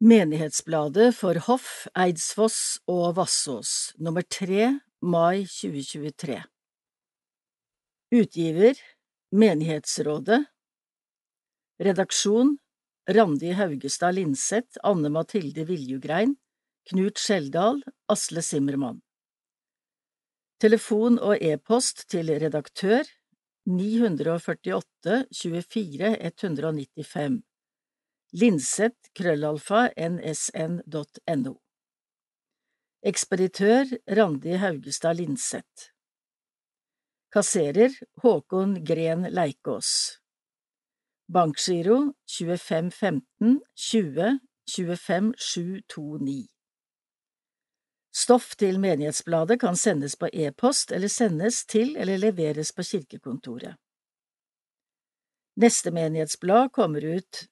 Menighetsbladet for Hoff, Eidsfoss og Vassås, nummer 3, mai 2023 Utgiver Menighetsrådet. Redaksjon Randi Haugestad Linseth, Anne Mathilde Viljugrein, Knut Skjeldal, Asle Simmermann Telefon og e-post til redaktør 948 24 195 Linseth krøllalfa nsn.no Ekspeditør Randi Haugestad Linseth Kasserer Håkon Gren Leikås. Bankgiro 2515 20 25729 Stoff til Menighetsbladet kan sendes på e-post eller sendes til eller leveres på kirkekontoret. Neste menighetsblad kommer ut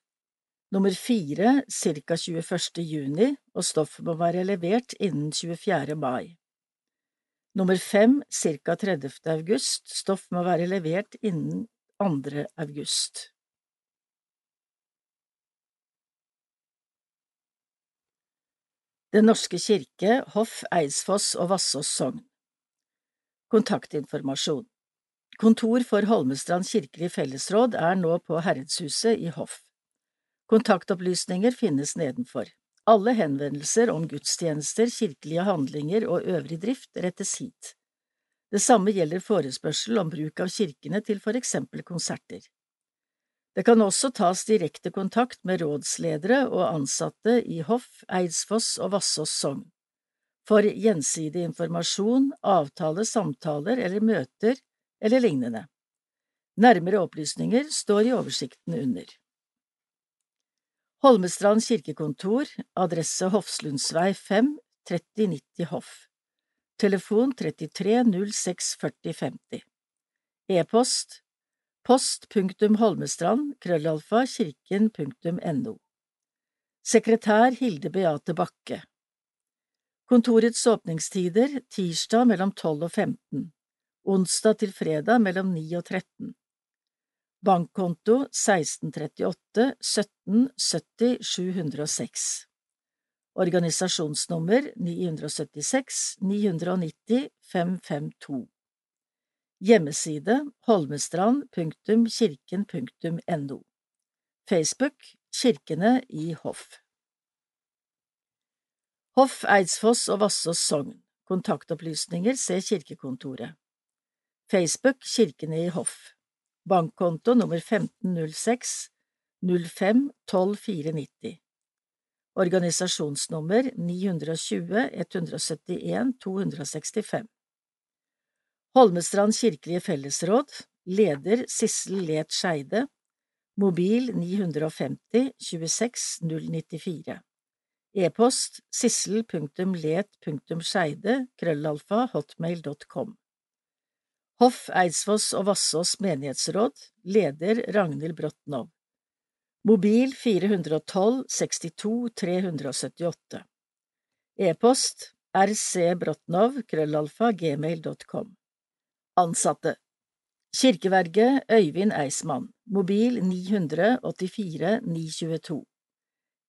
nummer fire ca. 21. juni, og stoffet må være levert innen 24. mai. Nummer fem ca. 30. august, stoff må være levert innen 2. august. Den norske kirke, Hoff, Eidsfoss og Vassås sogn Kontaktinformasjon Kontor for Holmestrand kirkelig fellesråd er nå på Herredshuset i Hoff. Kontaktopplysninger finnes nedenfor. Alle henvendelser om gudstjenester, kirkelige handlinger og øvrig drift rettes hit. Det samme gjelder forespørsel om bruk av kirkene til for eksempel konserter. Det kan også tas direkte kontakt med rådsledere og ansatte i Hoff, Eidsfoss og Vassås sogn. For gjensidig informasjon, avtale, samtaler eller møter eller lignende. Nærmere opplysninger står i oversikten under. Holmestrand kirkekontor, adresse Hofslundsvei 5, 3090 Hoff. Telefon 33 06 40 50. E-post post.holmestrand krøllalfa kirken.no Sekretær Hilde Beate Bakke Kontorets åpningstider tirsdag mellom 12 og 15, onsdag til fredag mellom 9 og 13. Bankkonto 1638 17 70 706 Organisasjonsnummer 976 990 552 Hjemmeside holmestrand.kirken.no Facebook Kirkene i Hoff. Hoff, Eidsfoss og Vassås sogn. Kontaktopplysninger se kirkekontoret. Facebook Kirkene i Hoff Bankkonto nummer 1506 05 12 490 Organisasjonsnummer 920 171 265 Holmestrand kirkelige fellesråd, leder Sissel Let Skeide, mobil 950 26 094, e-post sissel.let.skeide krøllalfa hotmail.com. Hoff, Eidsfoss og Vassås menighetsråd, leder Ragnhild Brotnov, mobil 412 62 378, e-post rcbrotnov krøllalfa gmail.com. Ansatte. Kirkeverget Øyvind Eismann. Mobil 984 922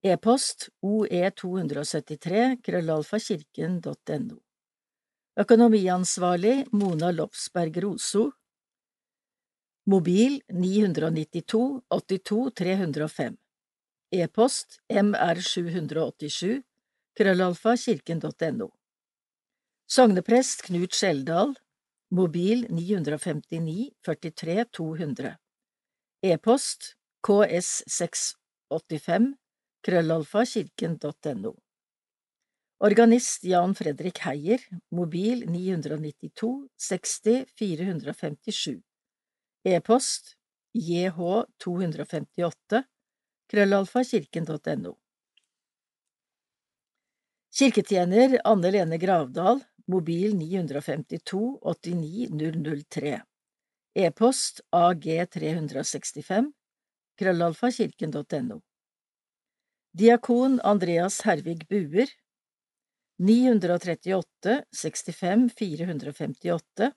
E-post oe273 krøllalfakirken.no Økonomiansvarlig Mona Lopsberg Roso Mobil 992 82 305 E-post mr787 krøllalfakirken.no Sogneprest Knut Skjeldal. Mobil 959 43 200 E-post ks685 krøllalfa kirken.no Organist Jan Fredrik Heier Mobil 992 60 457 E-post jh258 krøllalfa kirken.no Kirketjener Anne Lene Gravdal mobil 952 89 003, e-post ag365, krøllalfa kirken.no. Diakon Andreas Hervig Buer, 938 65 458,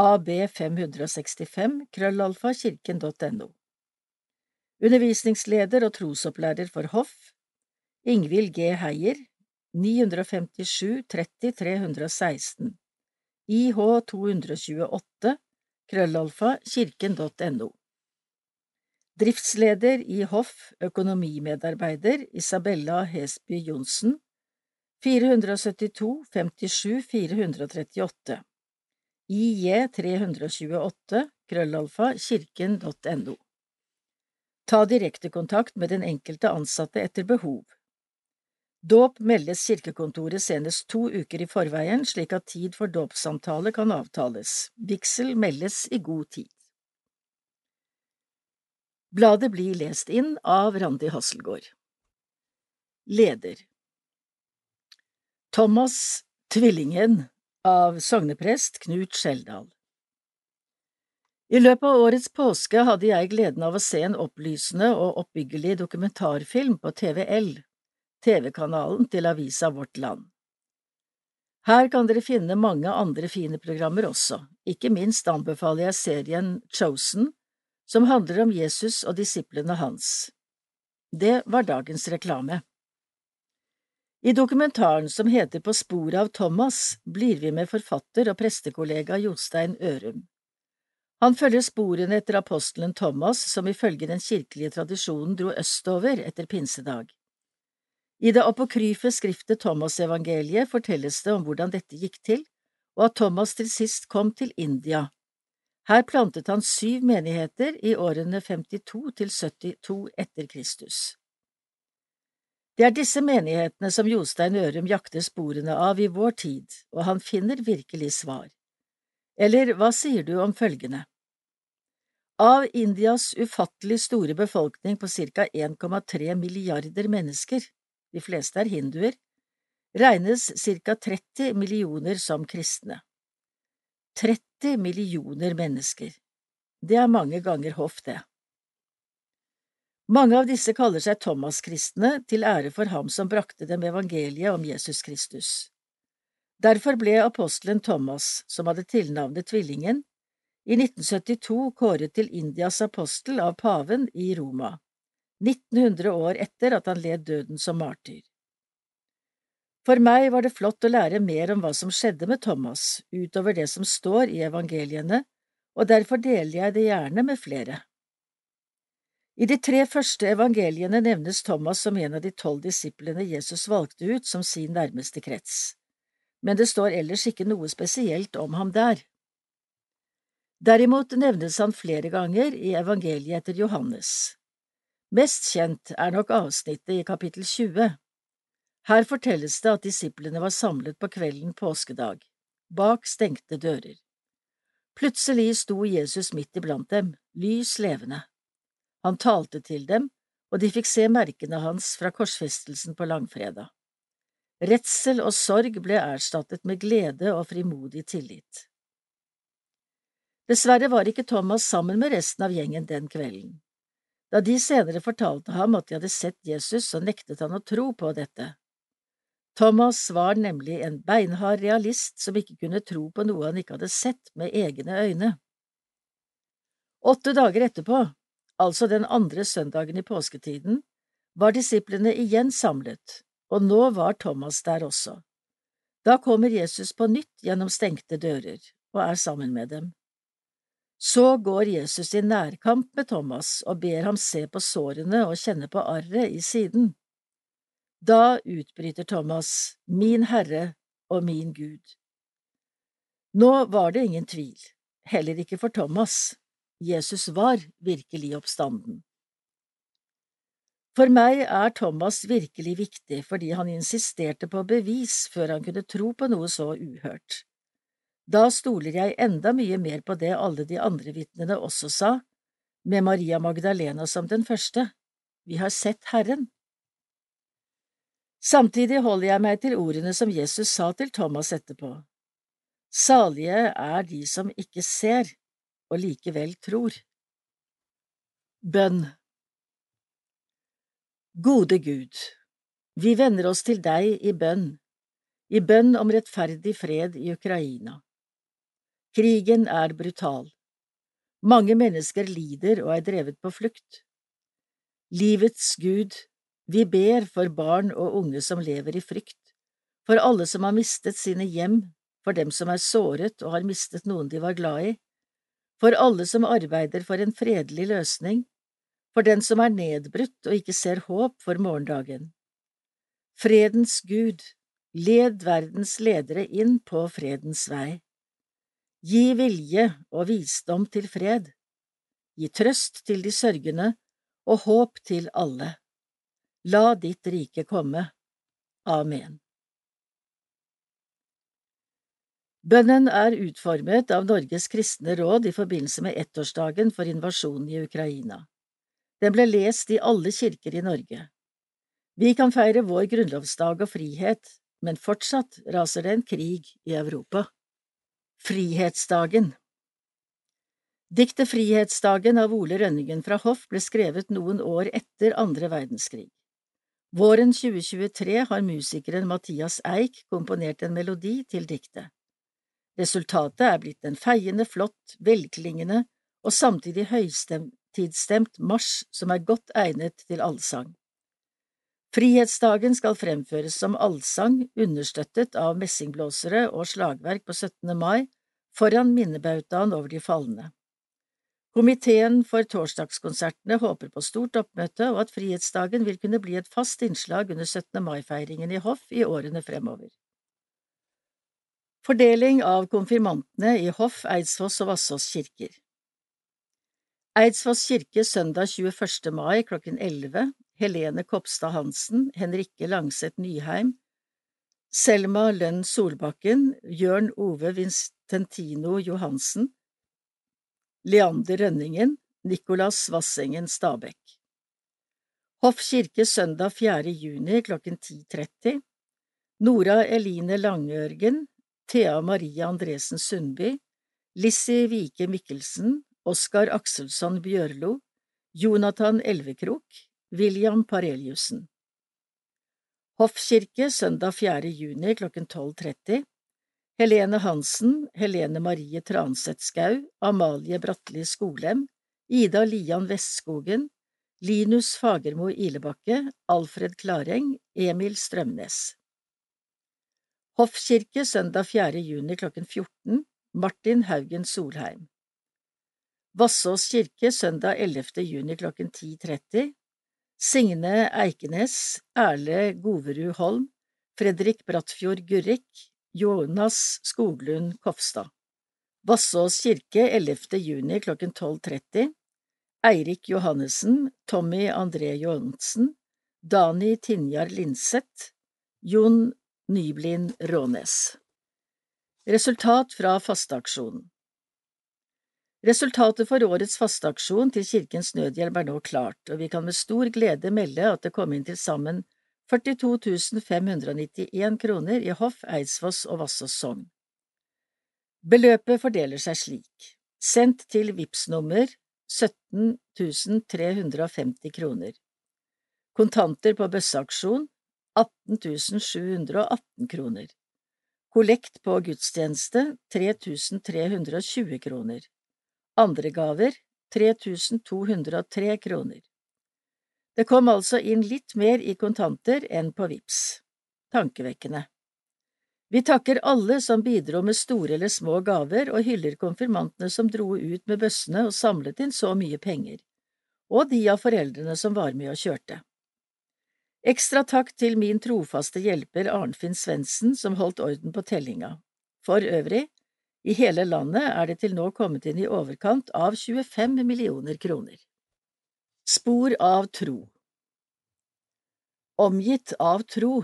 ab565, krøllalfa kirken.no. Undervisningsleder og trosopplærer for hoff, Ingvild G. Heier 957 30 316 IH 228 krøllalfa kirken.no Driftsleder i Hoff økonomimedarbeider Isabella Hesby Johnsen 472 57 438 IJ 328 krøllalfa kirken.no Ta direktekontakt med den enkelte ansatte etter behov. Dåp meldes kirkekontoret senest to uker i forveien, slik at tid for dåpssamtale kan avtales. Vigsel meldes i god tid. Bladet blir lest inn av Randi Hasselgaard. Leder Thomas Tvillingen av sogneprest Knut Skjeldal I løpet av årets påske hadde jeg gleden av å se en opplysende og oppbyggelig dokumentarfilm på TVL TV-kanalen til avisa Vårt Land. Her kan dere finne mange andre fine programmer også, ikke minst anbefaler jeg serien Chosen, som handler om Jesus og disiplene hans. Det var dagens reklame. I dokumentaren som heter På sporet av Thomas, blir vi med forfatter og prestekollega Jostein Ørum. Han følger sporene etter apostelen Thomas, som ifølge den kirkelige tradisjonen dro østover etter pinsedag. I det apokryfe skriftet Thomas-evangeliet fortelles det om hvordan dette gikk til, og at Thomas til sist kom til India. Her plantet han syv menigheter i årene 52 til 72 etter Kristus. Det er disse menighetene som Jostein Ørum jakter sporene av i vår tid, og han finner virkelig svar. Eller hva sier du om følgende? Av Indias ufattelig store befolkning på ca 1,3 milliarder mennesker de fleste er hinduer, regnes ca 30 millioner som kristne. 30 millioner mennesker. Det er mange ganger hoff, det. Mange av disse kaller seg Thomas-kristne til ære for ham som brakte dem evangeliet om Jesus Kristus. Derfor ble apostelen Thomas, som hadde tilnavnet Tvillingen, i 1972 kåret til Indias apostel av paven i Roma. 1900 år etter at han led døden som martyr. For meg var det flott å lære mer om hva som skjedde med Thomas, utover det som står i evangeliene, og derfor deler jeg det gjerne med flere. I de tre første evangeliene nevnes Thomas som en av de tolv disiplene Jesus valgte ut som sin nærmeste krets, men det står ellers ikke noe spesielt om ham der. Derimot nevnes han flere ganger i evangeliet etter Johannes. Mest kjent er nok avsnittet i kapittel 20. Her fortelles det at disiplene var samlet på kvelden påskedag, bak stengte dører. Plutselig sto Jesus midt iblant dem, lys levende. Han talte til dem, og de fikk se merkene hans fra korsfestelsen på langfredag. Redsel og sorg ble erstattet med glede og frimodig tillit. Dessverre var ikke Thomas sammen med resten av gjengen den kvelden. Da de senere fortalte ham at de hadde sett Jesus, så nektet han å tro på dette. Thomas var nemlig en beinhard realist som ikke kunne tro på noe han ikke hadde sett med egne øyne. Åtte dager etterpå, altså den andre søndagen i påsketiden, var disiplene igjen samlet, og nå var Thomas der også. Da kommer Jesus på nytt gjennom stengte dører og er sammen med dem. Så går Jesus i nærkamp med Thomas og ber ham se på sårene og kjenne på arret i siden. Da utbryter Thomas, Min Herre og min Gud. Nå var det ingen tvil, heller ikke for Thomas, Jesus var virkelig oppstanden. For meg er Thomas virkelig viktig fordi han insisterte på bevis før han kunne tro på noe så uhørt. Da stoler jeg enda mye mer på det alle de andre vitnene også sa, med Maria Magdalena som den første, vi har sett Herren. Samtidig holder jeg meg til ordene som Jesus sa til Thomas etterpå. Salige er de som ikke ser og likevel tror. Bønn Gode Gud, vi vender oss til deg i bønn, i bønn om rettferdig fred i Ukraina. Krigen er brutal. Mange mennesker lider og er drevet på flukt. Livets Gud, Vi ber for barn og unge som lever i frykt, for alle som har mistet sine hjem, for dem som er såret og har mistet noen de var glad i, for alle som arbeider for en fredelig løsning, for den som er nedbrutt og ikke ser håp for morgendagen. Fredens Gud, led verdens ledere inn på fredens vei. Gi vilje og visdom til fred. Gi trøst til de sørgende og håp til alle. La ditt rike komme. Amen. Bønnen er utformet av Norges kristne råd i forbindelse med ettårsdagen for invasjonen i Ukraina. Den ble lest i alle kirker i Norge. Vi kan feire vår grunnlovsdag og frihet, men fortsatt raser det en krig i Europa. Frihetsdagen Diktet Frihetsdagen av Ole Rønningen fra Hoff ble skrevet noen år etter andre verdenskrig. Våren 2023 har musikeren Mathias Eik komponert en melodi til diktet. Resultatet er blitt en feiende flott, velklingende og samtidig høytidsstemt marsj som er godt egnet til allsang. Frihetsdagen skal fremføres som allsang, understøttet av messingblåsere og slagverk på 17. mai, foran minnebautaen over de falne. Komiteen for torsdagskonsertene håper på stort oppmøte og at Frihetsdagen vil kunne bli et fast innslag under 17. mai-feiringen i hoff i årene fremover. Fordeling av konfirmantene i Hoff, Eidsvoss og Vassås kirker Eidsvoss kirke søndag 21. mai klokken 11 Helene Kopstad Hansen, Henrikke Langseth Nyheim, Selma Lønn Solbakken, Jørn Ove Vincentino Johansen, Leander Rønningen, Nicolas Vassengen Stabekk. Hoff kirke søndag 4. juni klokken 10.30 Nora Eline Langørgen, Thea Marie Andresen Sundby, Lissi Vike Mikkelsen, Oskar Akselsson Bjørlo, Jonathan Elvekrok, William Pareliussen. Hoffkirke søndag 4. juni klokken 12.30 Helene Hansen, Helene Marie Transeth Skau, Amalie Bratli Skolem, Ida Lian Vestskogen, Linus Fagermo Ilebakke, Alfred Klareng, Emil Strømnes. Hoffkirke søndag 4. juni klokken 14 Martin Haugen Solheim Vassås kirke søndag 11. juni klokken 10.30 Signe Eikenes, Erle Goverud Holm, Fredrik Brattfjord Gurrik, Jonas Skoglund Kofstad. Vassås kirke 11. juni klokken 12.30 Eirik Johannessen, Tommy André Johansen, Dani Tinjar Linseth, Jon Nyblin Rånes Resultat fra fasteaksjonen Resultatet for årets fasteaksjon til Kirkens Nødhjelp er nå klart, og vi kan med stor glede melde at det kom inn til sammen 42 591 kroner i Hoff, Eidsfoss og Vassås sogn. Beløpet fordeler seg slik. Sendt til VIPS nummer 17 350 kroner. Kontanter på bøsseaksjon 18 718 kroner. Kollekt på gudstjeneste 3320 kroner. Andre gaver 3203 kroner. Det kom altså inn litt mer i kontanter enn på VIPS. Tankevekkende. Vi takker alle som bidro med store eller små gaver, og hyller konfirmantene som dro ut med bøssene og samlet inn så mye penger, og de av foreldrene som var med og kjørte. Ekstra takk til min trofaste hjelper Arnfinn Svendsen som holdt orden på tellinga. For øvrig, i hele landet er det til nå kommet inn i overkant av 25 millioner kroner. Spor av tro Omgitt av tro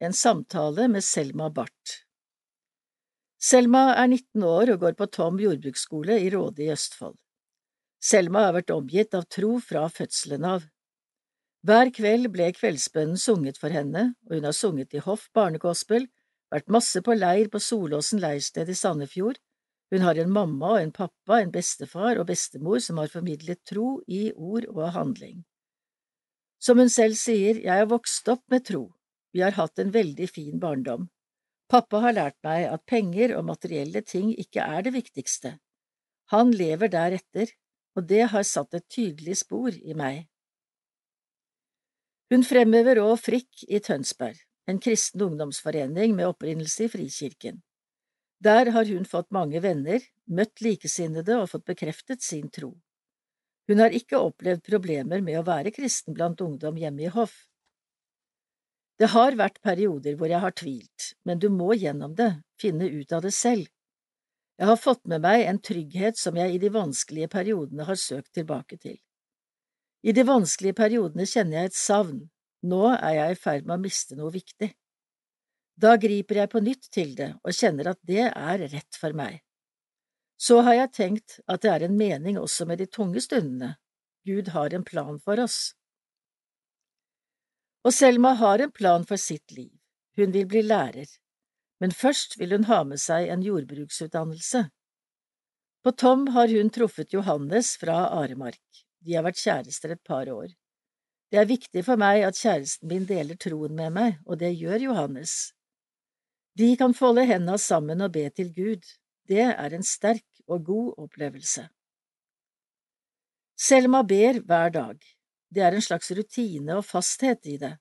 En samtale med Selma Barth Selma er 19 år og går på Tom jordbruksskole i Råde i Østfold. Selma har vært omgitt av tro fra fødselen av. Hver kveld ble kveldsbønnen sunget for henne, og hun har sunget i hoff barnegospel, vært masse på leir på Solåsen leirsted i Sandefjord, hun har en mamma og en pappa, en bestefar og bestemor som har formidlet tro i ord og handling. Som hun selv sier, jeg har vokst opp med tro, vi har hatt en veldig fin barndom. Pappa har lært meg at penger og materielle ting ikke er det viktigste. Han lever deretter, og det har satt et tydelig spor i meg. Hun fremhever òg Frikk i Tønsberg, en kristen ungdomsforening med opprinnelse i Frikirken. Der har hun fått mange venner, møtt likesinnede og fått bekreftet sin tro. Hun har ikke opplevd problemer med å være kristen blant ungdom hjemme i Hoff. Det har vært perioder hvor jeg har tvilt, men du må gjennom det, finne ut av det selv. Jeg har fått med meg en trygghet som jeg i de vanskelige periodene har søkt tilbake til. I de vanskelige periodene kjenner jeg et savn, nå er jeg i ferd med å miste noe viktig. Da griper jeg på nytt til det og kjenner at det er rett for meg. Så har jeg tenkt at det er en mening også med de tunge stundene. Gud har en plan for oss. Og Selma har en plan for sitt liv. Hun vil bli lærer, men først vil hun ha med seg en jordbruksutdannelse. På Tom har hun truffet Johannes fra Aremark. De har vært kjærester et par år. Det er viktig for meg at kjæresten min deler troen med meg, og det gjør Johannes. De kan folde hendene sammen og be til Gud. Det er en sterk og god opplevelse. Selma ber hver dag. Det er en slags rutine og fasthet i det.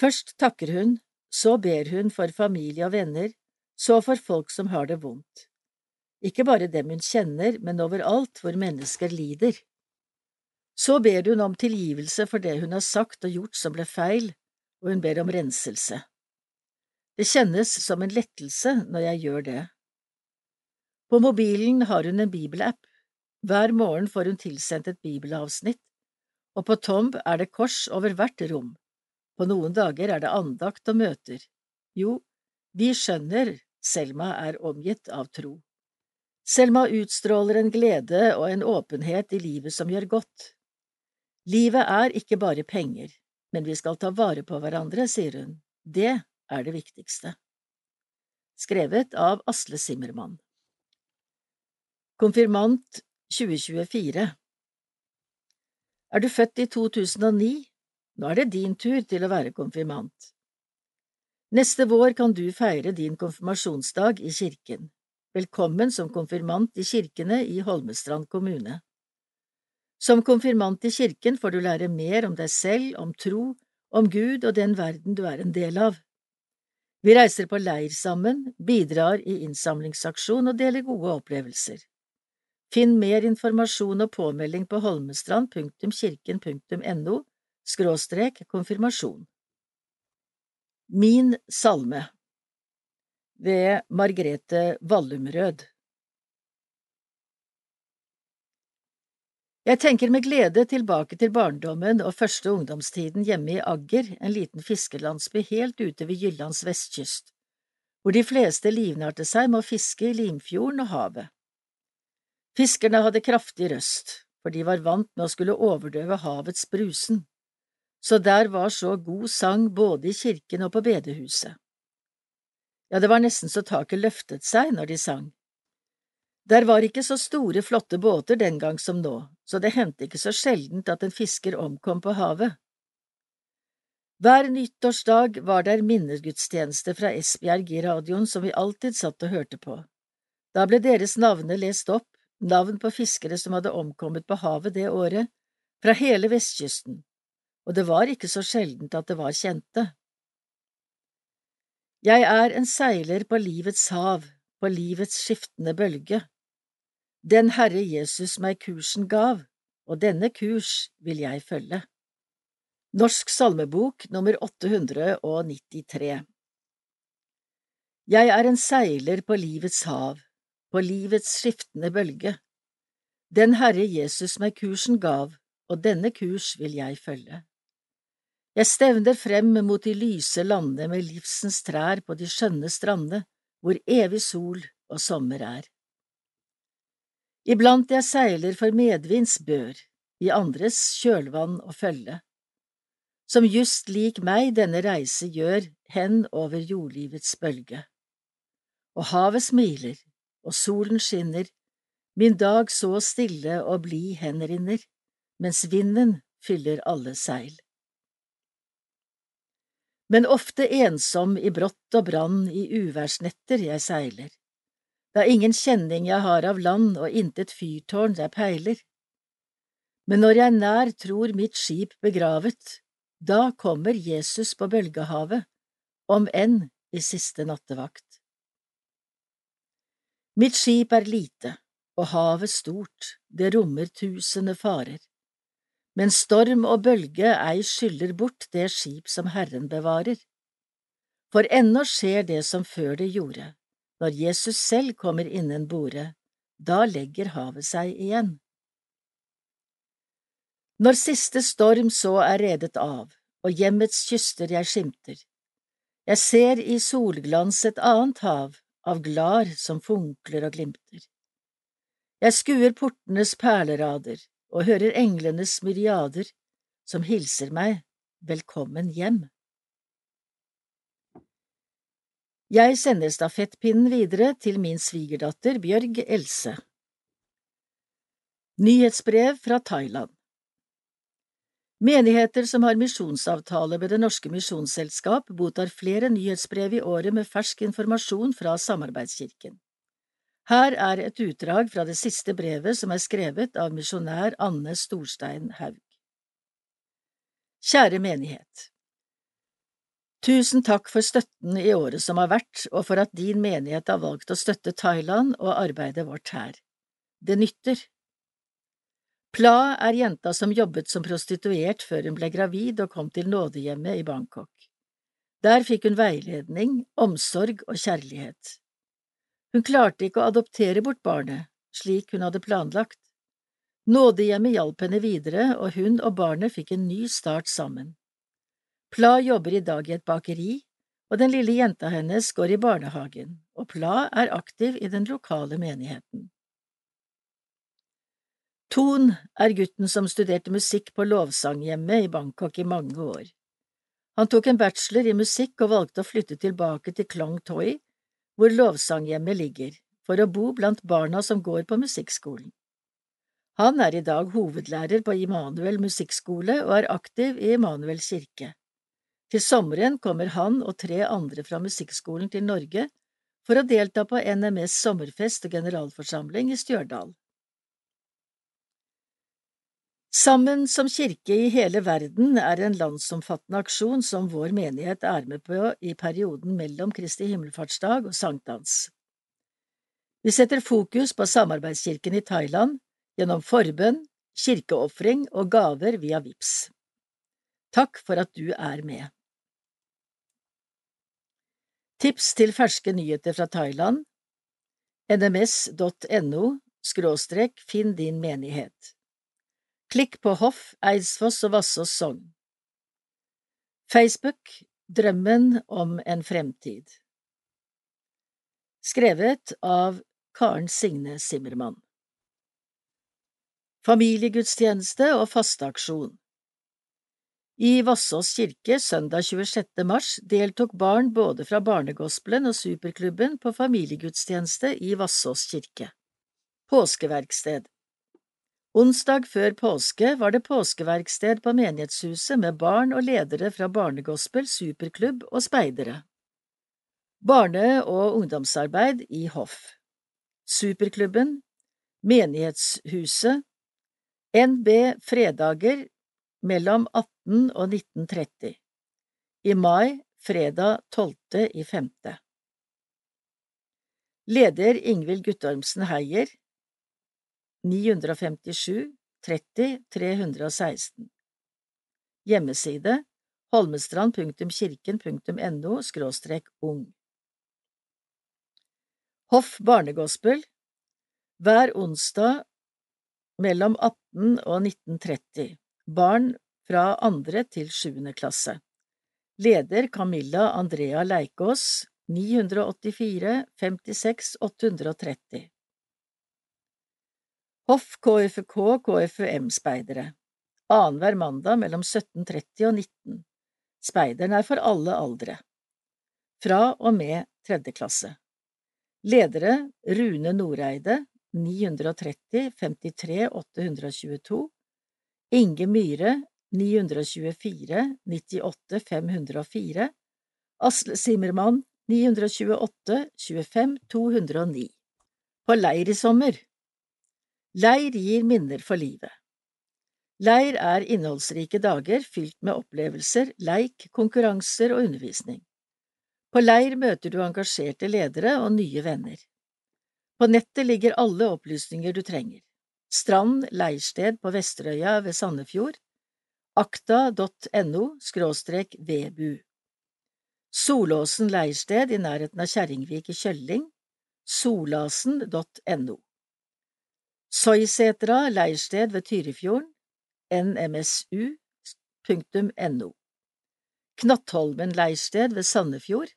Først takker hun, så ber hun for familie og venner, så for folk som har det vondt. Ikke bare dem hun kjenner, men overalt hvor mennesker lider. Så ber hun om tilgivelse for det hun har sagt og gjort som ble feil, og hun ber om renselse. Det kjennes som en lettelse når jeg gjør det. På mobilen har hun en bibelapp. Hver morgen får hun tilsendt et bibelavsnitt, og på Tomb er det kors over hvert rom. På noen dager er det andakt og møter. Jo, vi skjønner Selma er omgitt av tro. Selma utstråler en glede og en åpenhet i livet som gjør godt. Livet er ikke bare penger, men vi skal ta vare på hverandre, sier hun. Det er det viktigste. Skrevet av Asle Simmermann. Konfirmant 2024 Er du født i 2009? Nå er det din tur til å være konfirmant. Neste vår kan du feire din konfirmasjonsdag i kirken. Velkommen som konfirmant i kirkene i Holmestrand kommune. Som konfirmant i kirken får du lære mer om deg selv, om tro, om Gud og den verden du er en del av. Vi reiser på leir sammen, bidrar i innsamlingsaksjon og deler gode opplevelser. Finn mer informasjon og påmelding på holmestrand.kirken.no skråstrek konfirmasjon. Min salme ved Margrete Vallumrød Jeg tenker med glede tilbake til barndommen og første ungdomstiden hjemme i Agger, en liten fiskerlandsby helt ute ved Jyllands vestkyst, hvor de fleste livnærte seg med å fiske i Limfjorden og havet. Fiskerne hadde kraftig røst, for de var vant med å skulle overdøve havets brusen, så der var så god sang både i kirken og på bedehuset. Ja, det var nesten så taket løftet seg når de sang. Der var ikke så store, flotte båter den gang som nå, så det hendte ikke så sjeldent at en fisker omkom på havet. Hver nyttårsdag var der minnegudstjeneste fra Esbjerg i radioen som vi alltid satt og hørte på. Da ble deres navner lest opp, navn på fiskere som hadde omkommet på havet det året, fra hele vestkysten, og det var ikke så sjeldent at det var kjente. Jeg er en seiler på livets hav, på livets skiftende bølge. Den Herre Jesus meg kursen gav, og denne kurs vil jeg følge. Norsk salmebok nummer 893 Jeg er en seiler på livets hav, på livets skiftende bølge. Den Herre Jesus meg kursen gav, og denne kurs vil jeg følge. Jeg stevner frem mot de lyse landene med livsens trær på de skjønne strandene, hvor evig sol og sommer er. Iblant jeg seiler for medvinds bør, i andres kjølvann og følge, som just lik meg denne reise gjør hen over jordlivets bølge. Og havet smiler, og solen skinner, min dag så stille og blid henrinner, mens vinden fyller alle seil. Men ofte ensom i brått og brann i uværsnetter jeg seiler, da ingen kjenning jeg har av land og intet fyrtårn jeg peiler. Men når jeg nær tror mitt skip begravet, Da kommer Jesus på bølgehavet, om enn i siste nattevakt. Mitt skip er lite, og havet stort, det rommer tusende farer. Men storm og bølge ei skyller bort det skip som Herren bevarer. For ennå skjer det som før det gjorde, når Jesus selv kommer innen bordet, da legger havet seg igjen. Når siste storm så er redet av, og hjemmets kyster jeg skimter, jeg ser i solglans et annet hav, av glar som funkler og glimter. Jeg skuer portenes perlerader og hører englenes myriader som hilser meg velkommen hjem. Jeg sender stafettpinnen videre til min svigerdatter Bjørg Else. Nyhetsbrev fra Thailand Menigheter som har misjonsavtale med Det norske misjonsselskap, mottar flere nyhetsbrev i året med fersk informasjon fra Samarbeidskirken. Her er et utdrag fra det siste brevet som er skrevet av misjonær Anne Storstein Haug. Kjære menighet. Tusen takk for støtten i året som har vært, og for at din menighet har valgt å støtte Thailand og arbeidet vårt her. Det nytter. Pla er jenta som jobbet som prostituert før hun ble gravid og kom til nådehjemmet i Bangkok. Der fikk hun veiledning, omsorg og kjærlighet. Hun klarte ikke å adoptere bort barnet, slik hun hadde planlagt. Nådehjemmet hjalp henne videre, og hun og barnet fikk en ny start sammen. Pla jobber i dag i et bakeri, og den lille jenta hennes går i barnehagen, og Pla er aktiv i den lokale menigheten. Ton er gutten som studerte musikk på lovsanghjemmet i Bangkok i mange år. Han tok en bachelor i musikk og valgte å flytte tilbake til Klong Toi, hvor lovsanghjemmet ligger, for å bo blant barna som går på musikkskolen. Han er i dag hovedlærer på Immanuel musikkskole og er aktiv i Immanuel kirke. Til sommeren kommer han og tre andre fra musikkskolen til Norge for å delta på NMS sommerfest og generalforsamling i Stjørdal. Sammen som kirke i hele verden er en landsomfattende aksjon som vår menighet er med på i perioden mellom Kristi himmelfartsdag og sankthans. Vi setter fokus på samarbeidskirken i Thailand gjennom forbønn, kirkeofring og gaver via VIPS. Takk for at du er med. Tips til ferske nyheter fra Thailand. Nms.no skråstrek finn din menighet. Klikk på Hoff, Eidsfoss og Vassås sogn. Facebook Drømmen om en fremtid. Skrevet av Karen Signe Simmermann Familiegudstjeneste og fasteaksjon I Vassås kirke søndag 26. mars deltok barn både fra Barnegospelen og Superklubben på familiegudstjeneste i Vassås kirke. Påskeverksted Onsdag før påske var det påskeverksted på menighetshuset med barn og ledere fra barnegospel, superklubb og speidere. Barne- og ungdomsarbeid i hoff. Superklubben, menighetshuset, NB fredager mellom 18 og 1930. I mai fredag 12. i 5. Leder Ingvild Guttormsen Heier 957 30 316 Hjemmeside holmestrand.kirken.no skråstrek ung Hoff barnegospel Hver onsdag mellom 18 og 1930 Barn fra andre til sjuende klasse Leder Camilla Andrea Leikås 984 56 830 Hoff KFK KFUM-speidere Annenhver mandag mellom 17.30 og 19. Speideren er for alle aldre. Fra og med tredje klasse. Ledere Rune Noreide 930 53 822 Inge Myhre 924 98 504 Asle Simmermann 928 25 209 På leir i sommer Leir gir minner for livet. Leir er innholdsrike dager fylt med opplevelser, leik, konkurranser og undervisning. På leir møter du engasjerte ledere og nye venner. På nettet ligger alle opplysninger du trenger. Strand leirsted på Vesterøya ved Sandefjord, akta.no vebu. Solåsen leirsted i nærheten av Kjerringvik i Kjølling, solasen.no. Soysetra leirsted ved Tyrifjorden, nmsu.no. Knattholmen leirsted ved Sandefjord,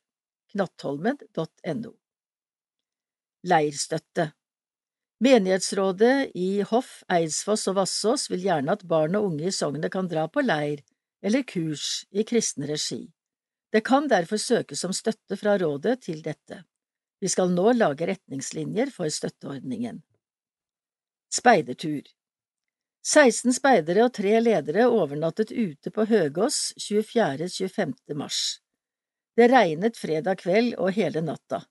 knattholmen.no. Leirstøtte Menighetsrådet i Hoff, Eidsfoss og Vassås vil gjerne at barn og unge i sognet kan dra på leir eller kurs i kristen regi. Det kan derfor søkes om støtte fra rådet til dette. Vi skal nå lage retningslinjer for støtteordningen. Speidertur 16 speidere og tre ledere overnattet ute på Høgås 24.–25. mars. Det regnet fredag kveld og hele natta.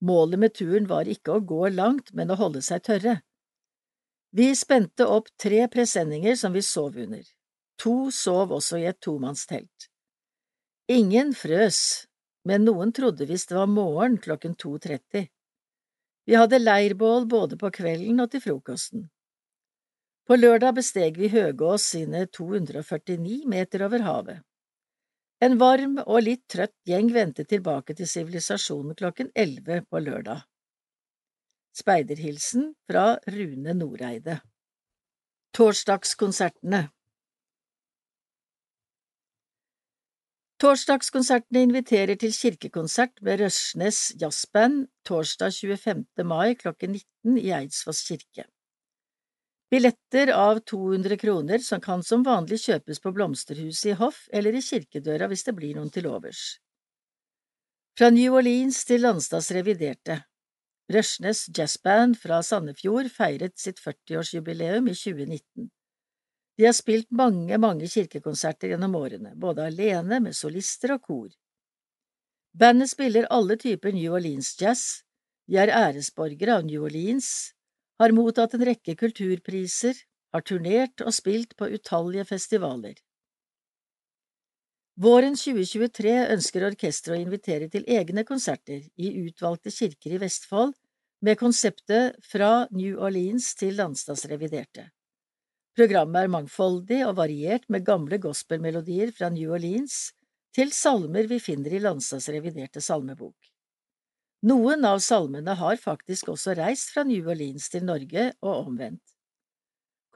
Målet med turen var ikke å gå langt, men å holde seg tørre. Vi spente opp tre presenninger som vi sov under. To sov også i et tomannstelt. Ingen frøs, men noen trodde visst det var morgen klokken 2.30. Vi hadde leirbål både på kvelden og til frokosten. På lørdag besteg vi Høgås sine 249 meter over havet. En varm og litt trøtt gjeng vendte tilbake til sivilisasjonen klokken elleve på lørdag. Speiderhilsen fra Rune Noreide Torsdagskonsertene Torsdagskonsertene inviterer til kirkekonsert med Røsnes Jazzband torsdag 25. mai klokken 19 i Eidsfoss kirke. Billetter av 200 kroner som kan som vanlig kjøpes på Blomsterhuset i Hoff eller i kirkedøra hvis det blir noen til overs. Fra New Orleans til Landstads reviderte Røsnes Jazzband fra Sandefjord feiret sitt 40-årsjubileum i 2019. De har spilt mange, mange kirkekonserter gjennom årene, både alene, med solister og kor. Bandet spiller alle typer New Orleans-jazz, de er æresborgere av New Orleans, har mottatt en rekke kulturpriser, har turnert og spilt på utallige festivaler. Våren 2023 ønsker orkesteret å invitere til egne konserter i utvalgte kirker i Vestfold med konseptet Fra New Orleans til landstadsreviderte. Programmet er mangfoldig og variert med gamle gospelmelodier fra New Orleans til salmer vi finner i landstadsreviderte salmebok. Noen av salmene har faktisk også reist fra New Orleans til Norge og omvendt.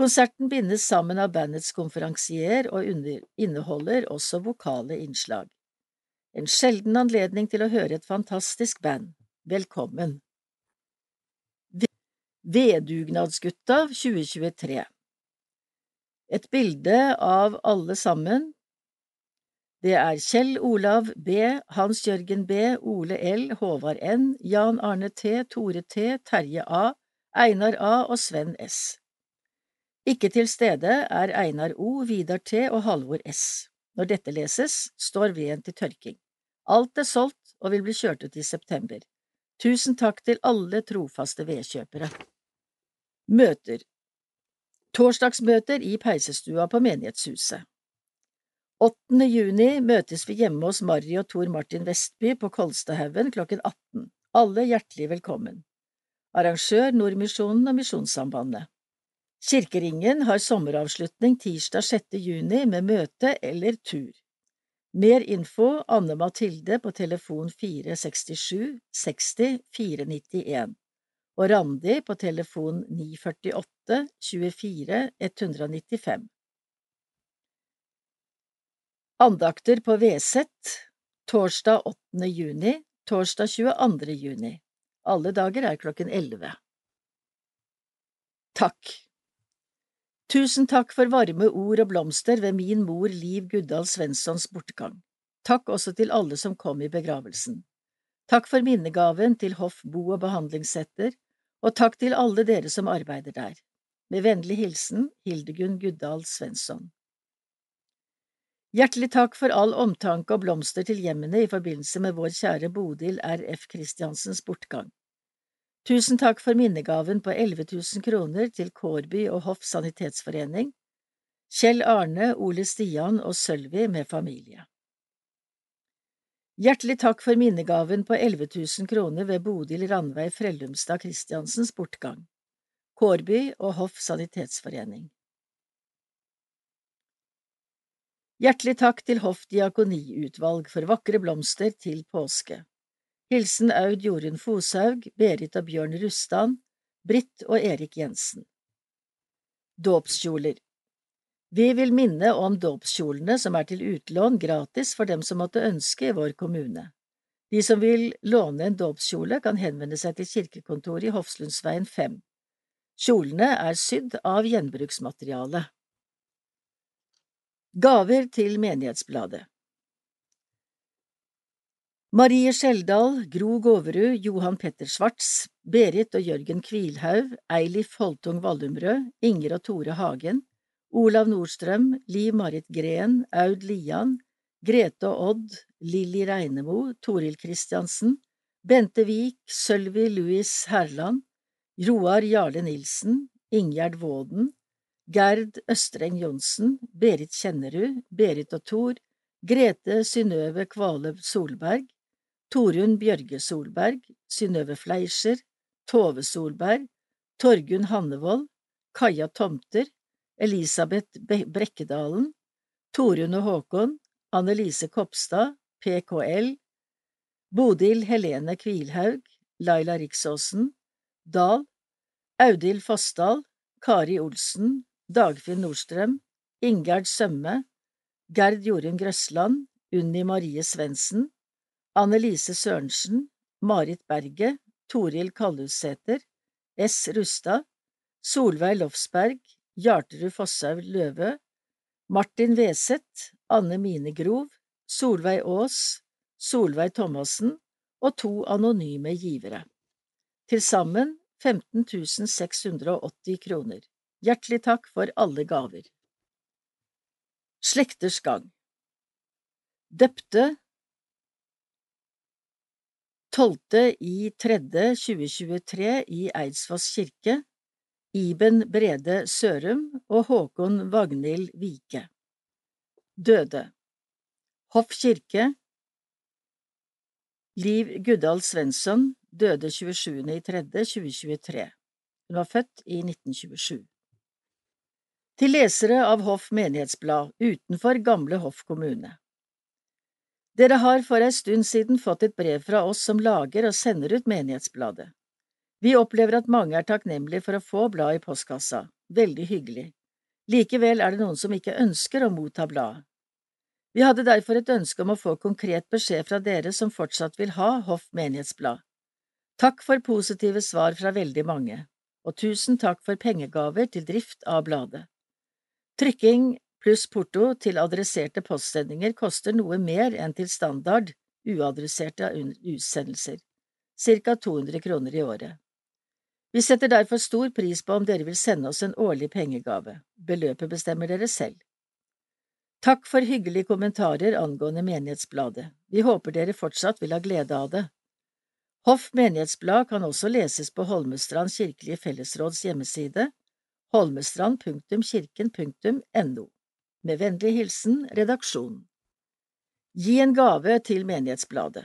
Konserten bindes sammen av bandets konferansier og inneholder også vokale innslag. En sjelden anledning til å høre et fantastisk band. Velkommen! Vedugnadsgutta 2023 Et bilde av alle sammen det er Kjell Olav B, Hans Jørgen B, Ole L, Håvard N, Jan Arne T, Tore T, Terje A, Einar A og Sven S. Ikke til stede er Einar O, Vidar T og Halvor S. Når dette leses, står veden til tørking. Alt er solgt og vil bli kjørt ut i september. Tusen takk til alle trofaste vedkjøpere. Møter Torsdagsmøter i peisestua på menighetshuset. 8. juni møtes vi hjemme hos Marry og Tor Martin Vestby på Kolstadhaugen klokken 18. Alle hjertelig velkommen. Arrangør Nordmisjonen og Misjonssambandet. Kirkeringen har sommeravslutning tirsdag 6. juni med møte eller tur. Mer info Anne Mathilde på telefon 467 60 491 og Randi på telefon 948 24 195. Andakter på Veset torsdag 8. juni, torsdag 22. juni. Alle dager er klokken elleve. Takk Tusen takk for varme ord og blomster ved min mor Liv Guddal Svenssons bortgang. Takk også til alle som kom i begravelsen. Takk for minnegaven til Hoff bo- og behandlingssetter, og takk til alle dere som arbeider der. Med vennlig hilsen Hildegunn Guddal Svensson. Hjertelig takk for all omtanke og blomster til hjemmene i forbindelse med vår kjære Bodil R.F. Christiansens bortgang. Tusen takk for minnegaven på 11 000 kroner til Kårby og Hoff sanitetsforening. Kjell Arne, Ole Stian og Sølvi med familie. Hjertelig takk for minnegaven på 11 000 kroner ved Bodil Randveig Frellumstad Christiansens bortgang. Kårby og Hoff Sanitetsforening. Hjertelig takk til Hoff diakoniutvalg for vakre blomster til påske. Hilsen Aud Jorunn Foshaug, Berit og Bjørn Rustan, Britt og Erik Jensen. Dåpskjoler Vi vil minne om dåpskjolene som er til utlån gratis for dem som måtte ønske i vår kommune. De som vil låne en dåpskjole, kan henvende seg til kirkekontoret i Hofslundsveien 5. Kjolene er sydd av gjenbruksmateriale. Gaver til Menighetsbladet. Marie Skjeldal, Gro Gåverud, Johan Petter Schwartz, Berit og Jørgen Kvilhaug, Eilif Holtung Vallumrød, Inger og Tore Hagen, Olav Nordstrøm, Liv Marit Green, Aud Lian, Grete og Odd, Lilly Reinemo, Toril Kristiansen, Bente Vik, Sølvi Louis Herland, Roar Jarle Nilsen, Ingjerd Våden, Gerd Østreng Johnsen, Berit Kjennerud, Berit og Thor, Grete Synnøve Kvaløv Solberg, Torunn Bjørge Solberg, Synnøve Fleischer, Tove Solberg, Torgunn Hannevold, Kaja Tomter, Elisabeth Brekkedalen, Torunn og Håkon, Annelise Kopstad, PKL, Bodil Helene Kvilhaug, Laila Riksåsen, Dahl, Audhild Fossdal, Kari Olsen, Dagfinn Nordstrøm, Ingjerd Sømme, Gerd Jorunn Grøsland, Unni Marie Svendsen, Annelise Sørensen, Marit Berget, Toril Kallussæter, S. Rustad, Solveig Lofsberg, Hjarterud Fosshaug Løve, Martin Weseth, Anne Mine Grov, Solveig Aas, Solveig Thomassen og to anonyme givere. Til sammen 15 680 kroner. Hjertelig takk for alle gaver. Slekters gang Døpte 12. i 3. 2023 i Eidsfoss kirke Iben Brede Sørum og Håkon Vagnhild Vike Døde Hoff kirke Liv Guddal Svensson døde 27. i 3. 2023. Hun var født i 1927. Til lesere av Hoff menighetsblad utenfor gamle Hoff kommune. Dere har for ei stund siden fått et brev fra oss som lager og sender ut menighetsbladet. Vi opplever at mange er takknemlige for å få blad i postkassa, veldig hyggelig. Likevel er det noen som ikke ønsker å motta bladet. Vi hadde derfor et ønske om å få konkret beskjed fra dere som fortsatt vil ha Hoff menighetsblad. Takk for positive svar fra veldig mange, og tusen takk for pengegaver til drift av bladet. Trykking pluss porto til adresserte postsendinger koster noe mer enn til standard uadresserte utsendelser, ca 200 kroner i året. Vi setter derfor stor pris på om dere vil sende oss en årlig pengegave. Beløpet bestemmer dere selv. Takk for hyggelige kommentarer angående Menighetsbladet. Vi håper dere fortsatt vil ha glede av det. Hoff menighetsblad kan også leses på Holmestrand kirkelige fellesråds hjemmeside holmestrand.kirken.no. Med vennlig hilsen Redaksjon. Gi en gave til Menighetsbladet.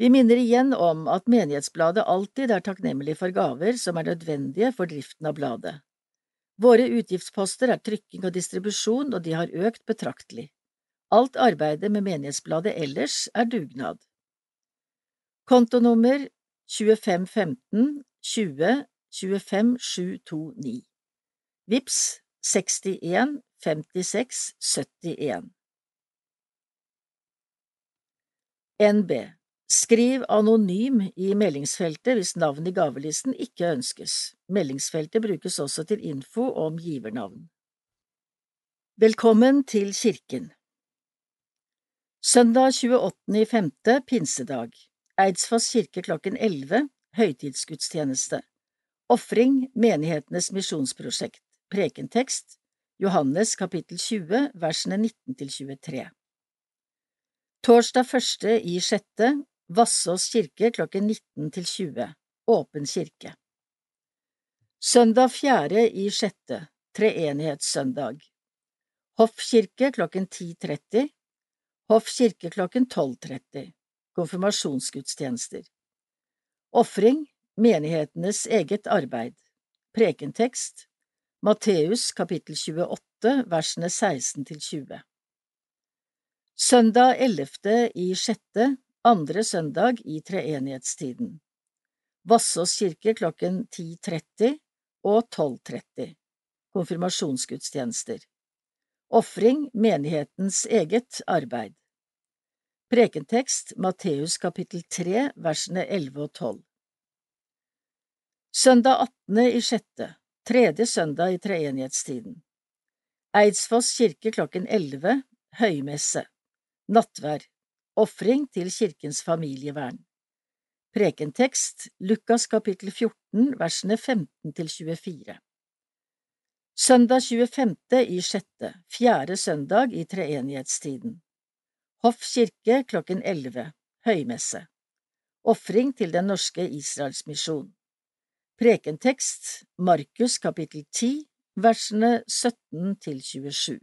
Vi minner igjen om at Menighetsbladet alltid er takknemlig for gaver som er nødvendige for driften av bladet. Våre utgiftsposter er trykking og distribusjon, og de har økt betraktelig. Alt arbeidet med Menighetsbladet ellers er dugnad. Kontonummer 2515 20 25 729 Vips 61 56 71 NB Skriv anonym i meldingsfeltet hvis navn i gavelisten ikke ønskes. Meldingsfeltet brukes også til info om givernavn. Velkommen til kirken Søndag 28.5. pinsedag Eidsfoss kirke klokken 11 Høytidsgudstjeneste Ofring Menighetenes misjonsprosjekt Prekentekst Johannes kapittel 20 versene 19 til 23 Torsdag første i sjette Vassås kirke klokken 19 til 20 Åpen kirke. Søndag fjerde i sjette Treenighetssøndag. Hoff kirke klokken 10.30, Hoff kirke klokken 12.30, konfirmasjonsgudstjenester. Ofring, menighetenes eget arbeid. Prekentekst, Matteus kapittel 28, versene 16 til 20. Søndag 11. i sjette, andre søndag i treenighetstiden. Vassås kirke klokken 10.30 og 12.30. Konfirmasjonsgudstjenester. Ofring menighetens eget arbeid. Prekentekst Matteus kapittel 3 versene 11 og 12. Søndag 18. i sjette, tredje søndag i treenighetstiden. Eidsfoss kirke klokken 11, høymesse. Nattvær. Ofring til kirkens familievern. Prekentekst Lukas kapittel 14 versene 15 til 24. Søndag 25. i sjette, fjerde søndag i treenighetstiden. Hoff kirke klokken 11, høymesse. Ofring til Den norske Israelsmisjon. Prekentekst Markus kapittel 10 versene 17 til 27.